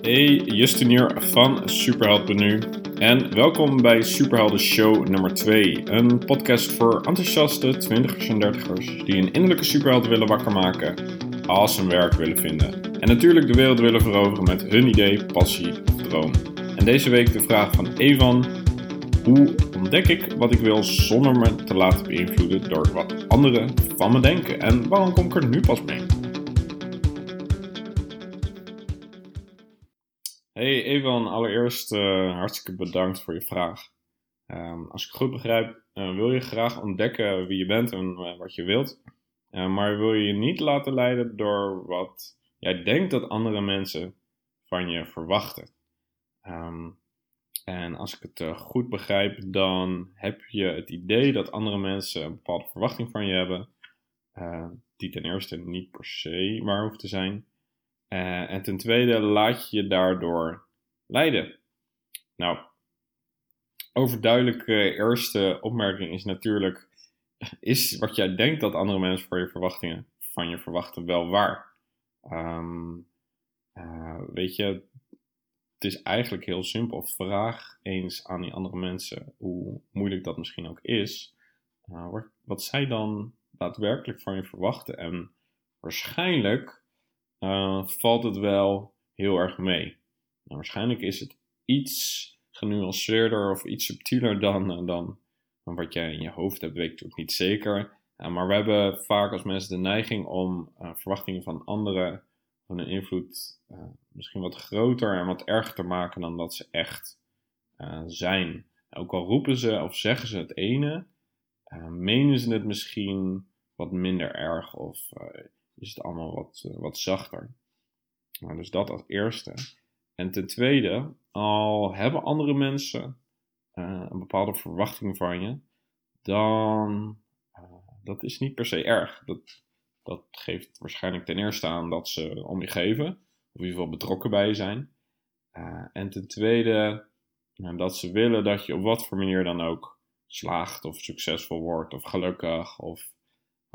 Hey, Justin hier van Superheld. En welkom bij Superhelden Show nummer 2. Een podcast voor enthousiaste 20ers en 30ers die een innerlijke superheld willen wakker maken een werk willen vinden. En natuurlijk de wereld willen veroveren met hun idee, passie of droom. En deze week de vraag van Evan. Hoe ontdek ik wat ik wil zonder me te laten beïnvloeden door wat anderen van me denken? En waarom kom ik er nu pas mee? Hey Evan, allereerst uh, hartstikke bedankt voor je vraag. Um, als ik goed begrijp, uh, wil je graag ontdekken wie je bent en uh, wat je wilt. maar wil je je niet laten leiden door wat jij denkt dat andere mensen van je verwachten. Um, en als ik het goed begrijp, dan heb je het idee dat andere mensen een bepaalde verwachting van je hebben. die ten eerste niet per se waar hoeft te zijn. Uh, en ten tweede, laat je daardoor leiden. Nou, overduidelijke eerste opmerking is natuurlijk: is wat jij denkt dat andere mensen voor je verwachtingen van je verwachten wel waar? Um, uh, weet je, het is eigenlijk heel simpel. Vraag eens aan die andere mensen, hoe moeilijk dat misschien ook is, wat, wat zij dan daadwerkelijk van je verwachten. En waarschijnlijk uh, valt het wel heel erg mee. Nou, waarschijnlijk is het iets genuanceerder of iets subtieler dan, dan, dan, wat jij in je hoofd hebt, weet ik natuurlijk niet zeker. Uh, maar we hebben vaak als mensen de neiging om verwachtingen van anderen van een invloed misschien wat groter en wat erger te maken dan dat ze echt zijn. Ook al roepen ze of zeggen ze het ene, menen ze het misschien wat minder erg of is het allemaal wat, eh, wat zachter. Nou, dus dat als eerste. En ten tweede, al hebben andere mensen uh, een bepaalde verwachting van je, dan uh, dat is niet per se erg. Dat, dat geeft waarschijnlijk ten eerste aan dat ze om je geven, of in ieder geval betrokken bij je zijn. En ten tweede, dat ze willen dat je op wat voor manier dan ook slaagt, of succesvol wordt, of gelukkig, of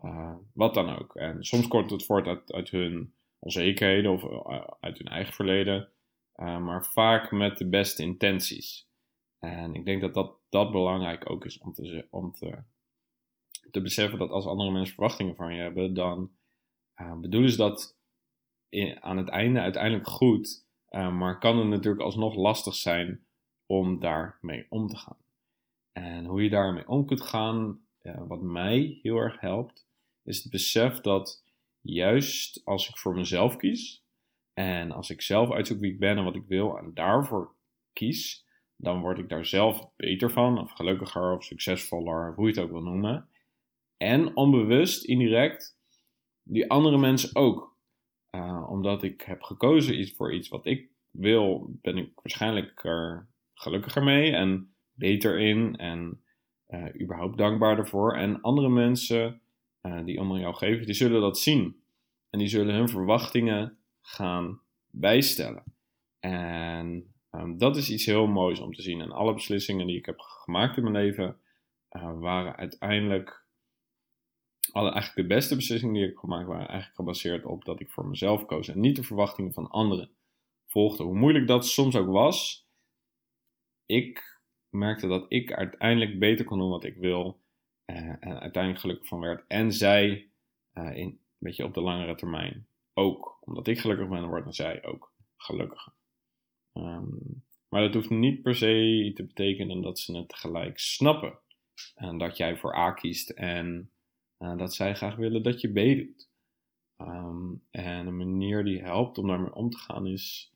uh, wat dan ook. En soms komt het voort uit, hun onzekerheden of uh, uit hun eigen verleden, uh, maar vaak met de beste intenties. En ik denk dat dat, dat belangrijk ook is om, te, om te, te beseffen dat als andere mensen verwachtingen van je hebben, dan bedoelen ze dat aan het einde uiteindelijk goed, maar kan het natuurlijk alsnog lastig zijn om daarmee om te gaan. En hoe je daarmee om kunt gaan, wat mij heel erg helpt, is het besef dat juist als ik voor mezelf kies en als ik zelf uitzoek wie ik ben en wat ik wil en daarvoor kies, dan word ik daar zelf beter van, of gelukkiger of succesvoller, hoe je het ook wil noemen. En onbewust, indirect, die andere mensen ook. Uh, omdat ik heb gekozen voor iets wat ik wil, ben ik waarschijnlijk er gelukkiger mee en beter in en uh, überhaupt dankbaarder voor. En andere mensen uh, die onder jou geven, die zullen dat zien. En die zullen hun verwachtingen gaan bijstellen. En um, dat is iets heel moois om te zien. En alle beslissingen die ik heb gemaakt in mijn leven uh, waren uiteindelijk. Alle, eigenlijk de beste beslissingen die ik heb gemaakt waren eigenlijk gebaseerd op dat ik voor mezelf koos en niet de verwachtingen van anderen volgde. Hoe moeilijk dat soms ook was, ik merkte dat ik uiteindelijk beter kon doen wat ik wil en uiteindelijk gelukkig van werd. En zij uh, in, weet je, op de langere termijn ook. Omdat ik gelukkig ben, wordt zij ook gelukkiger. Um, maar dat hoeft niet per se te betekenen dat ze het tegelijk snappen. En dat jij voor A kiest en dat zij graag willen dat je B doet. Um, en een manier die helpt om daarmee om te gaan is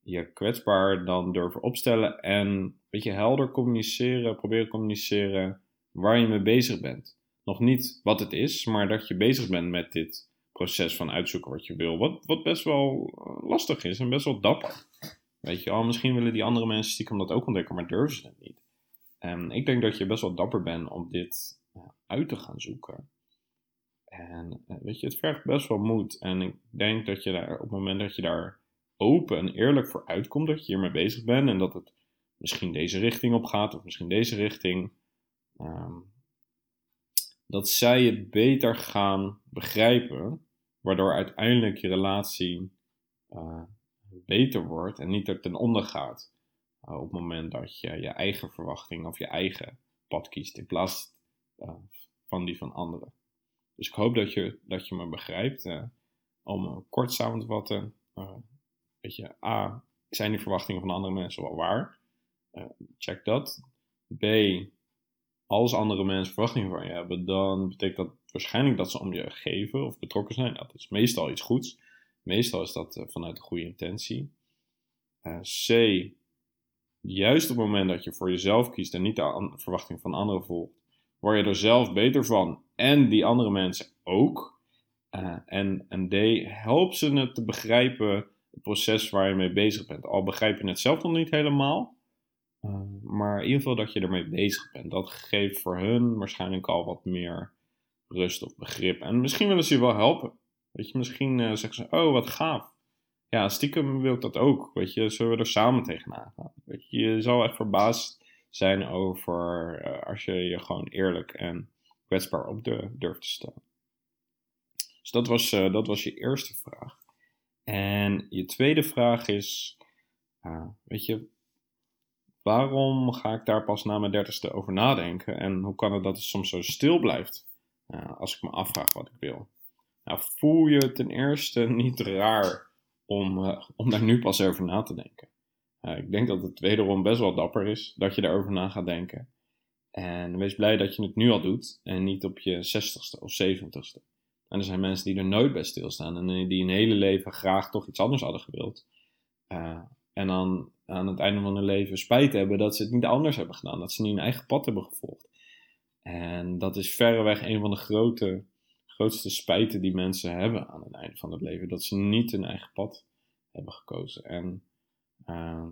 je kwetsbaar dan durven opstellen en een beetje helder communiceren, proberen communiceren waar je mee bezig bent. Nog niet wat het is, maar dat je bezig bent met dit proces van uitzoeken wat je wil. Wat, wat best wel eh, lastig is en best wel dapper. Weet je al, misschien willen die andere mensen stiekem dat ook ontdekken, maar durven ze het niet. En ik denk dat je best wel dapper bent om dit uh, uit te gaan zoeken. En uh, weet je, het vergt best wel moed. En ik denk dat je daar op het moment dat je daar open en eerlijk voor uitkomt, dat je hiermee bezig bent en dat het misschien deze richting op gaat of misschien deze richting, Um, dat zij het beter gaan begrijpen waardoor uiteindelijk je relatie uh, beter wordt en niet er ten onder gaat. Uh, op het moment dat je je eigen verwachting of je eigen pad kiest in plaats uh, van die van anderen. Dus ik hoop dat je, dat je me begrijpt. om kort samen te vatten, weet je, A, zijn die verwachtingen van andere mensen wel waar? check dat. B, als andere mensen verwachtingen van je hebben, dan betekent dat waarschijnlijk dat ze om je geven of betrokken zijn. Dat is meestal iets goeds. Meestal is dat uh, vanuit een goede intentie. Uh, C. Juist op het moment dat je voor jezelf kiest en niet de verwachting van anderen volgt, word je er zelf beter van en die andere mensen ook. Uh, en, en D. Help ze het te begrijpen, het proces waar je mee bezig bent. Al begrijp je het zelf nog niet helemaal, maar in ieder geval dat je ermee bezig bent. Dat geeft voor hun waarschijnlijk al wat meer rust of begrip. En misschien willen ze je wel helpen. Weet je, misschien uh, zeggen ze, oh wat gaaf. Ja, stiekem wil ik dat ook. Weet je, zullen we er samen tegenaan gaan? Weet je, je zal echt verbaasd zijn over uh, als je je gewoon eerlijk en kwetsbaar op de, durft te stellen. Dus dat was, uh, dat was je eerste vraag. En je tweede vraag is, weet je, waarom ga ik daar pas na mijn dertigste over nadenken? En hoe kan het dat het soms zo stil blijft als ik me afvraag wat ik wil? Nou, voel je ten eerste niet raar om, uh, om daar nu pas over na te denken. Uh, ik denk dat het wederom best wel dapper is dat je daarover na gaat denken. En wees blij dat je het nu al doet en niet op je 60ste of 70ste. En er zijn mensen die er nooit bij stilstaan en die hun hele leven graag toch iets anders hadden gewild. Uh, en dan aan het einde van hun leven spijt hebben dat ze het niet anders hebben gedaan, dat ze niet hun eigen pad hebben gevolgd. En dat is verreweg een van de grote grootste spijten die mensen hebben aan het einde van het leven. Dat ze niet hun eigen pad hebben gekozen. En uh,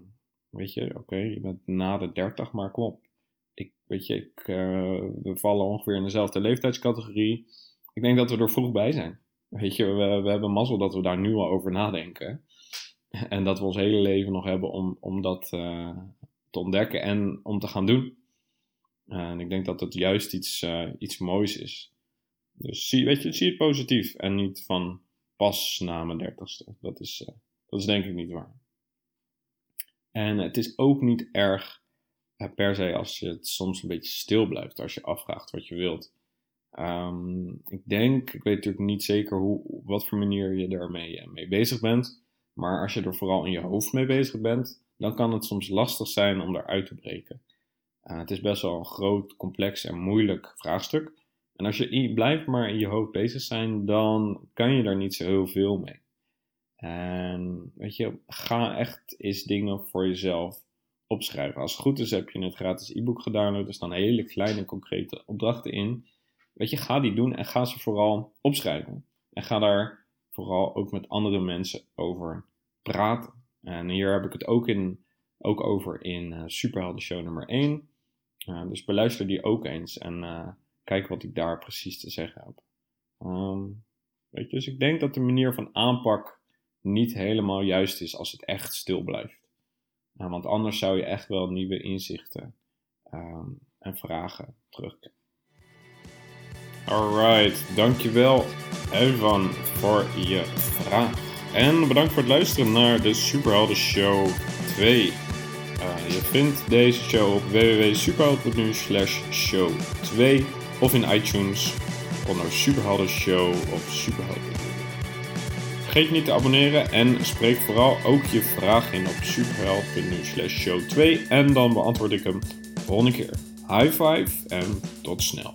weet je, oké, je bent na de 30, maar kom op. Ik, weet je, ik, uh, we vallen ongeveer in dezelfde leeftijdscategorie. Ik denk dat we er vroeg bij zijn. Weet je, we, we hebben mazzel dat we daar nu al over nadenken. En dat we ons hele leven nog hebben om, om dat uh, te ontdekken en om te gaan doen. en ik denk dat het juist iets, iets moois is. Dus zie, weet je, zie het positief en niet van pas na mijn dertigste. Dat is, dat is denk ik niet waar. En het is ook niet erg per se als je het soms een beetje stil blijft, als je afvraagt wat je wilt. Um, ik denk, ik weet natuurlijk niet zeker hoe, wat voor manier je daarmee mee bezig bent. Maar als je er vooral in je hoofd mee bezig bent, dan kan het soms lastig zijn om eruit te breken. het is best wel een groot, complex en moeilijk vraagstuk. En als je blijft maar in je hoofd bezig zijn, dan kan je daar niet zo heel veel mee. En weet je, ga echt eens dingen voor jezelf opschrijven. Als het goed is, heb je het gratis e-book gedownload. Er staan hele kleine, concrete opdrachten in. Weet je, ga die doen en ga ze vooral opschrijven. En ga daar vooral ook met andere mensen over praten. En hier heb ik het ook, in, ook over in uh, Superhelden Show nummer 1. Uh, dus beluister die ook eens. En uh, kijken wat ik daar precies te zeggen heb. Um, weet je, dus ik denk dat de manier van aanpak niet helemaal juist is als het echt stil blijft. Want anders zou je echt wel nieuwe inzichten um, en vragen terugkrijgen. Alright, dankjewel Evan je vraag. En bedankt voor het luisteren naar de Superhelden Show 2. Uh, je vindt deze show op www.superhelden.nu slash show 2 of in iTunes onder Superhelden Show of Superhelden. Vergeet niet te abonneren en spreek vooral ook je vraag in op superheld.nu slash show 2 en dan beantwoord ik hem de volgende keer. High five en tot snel.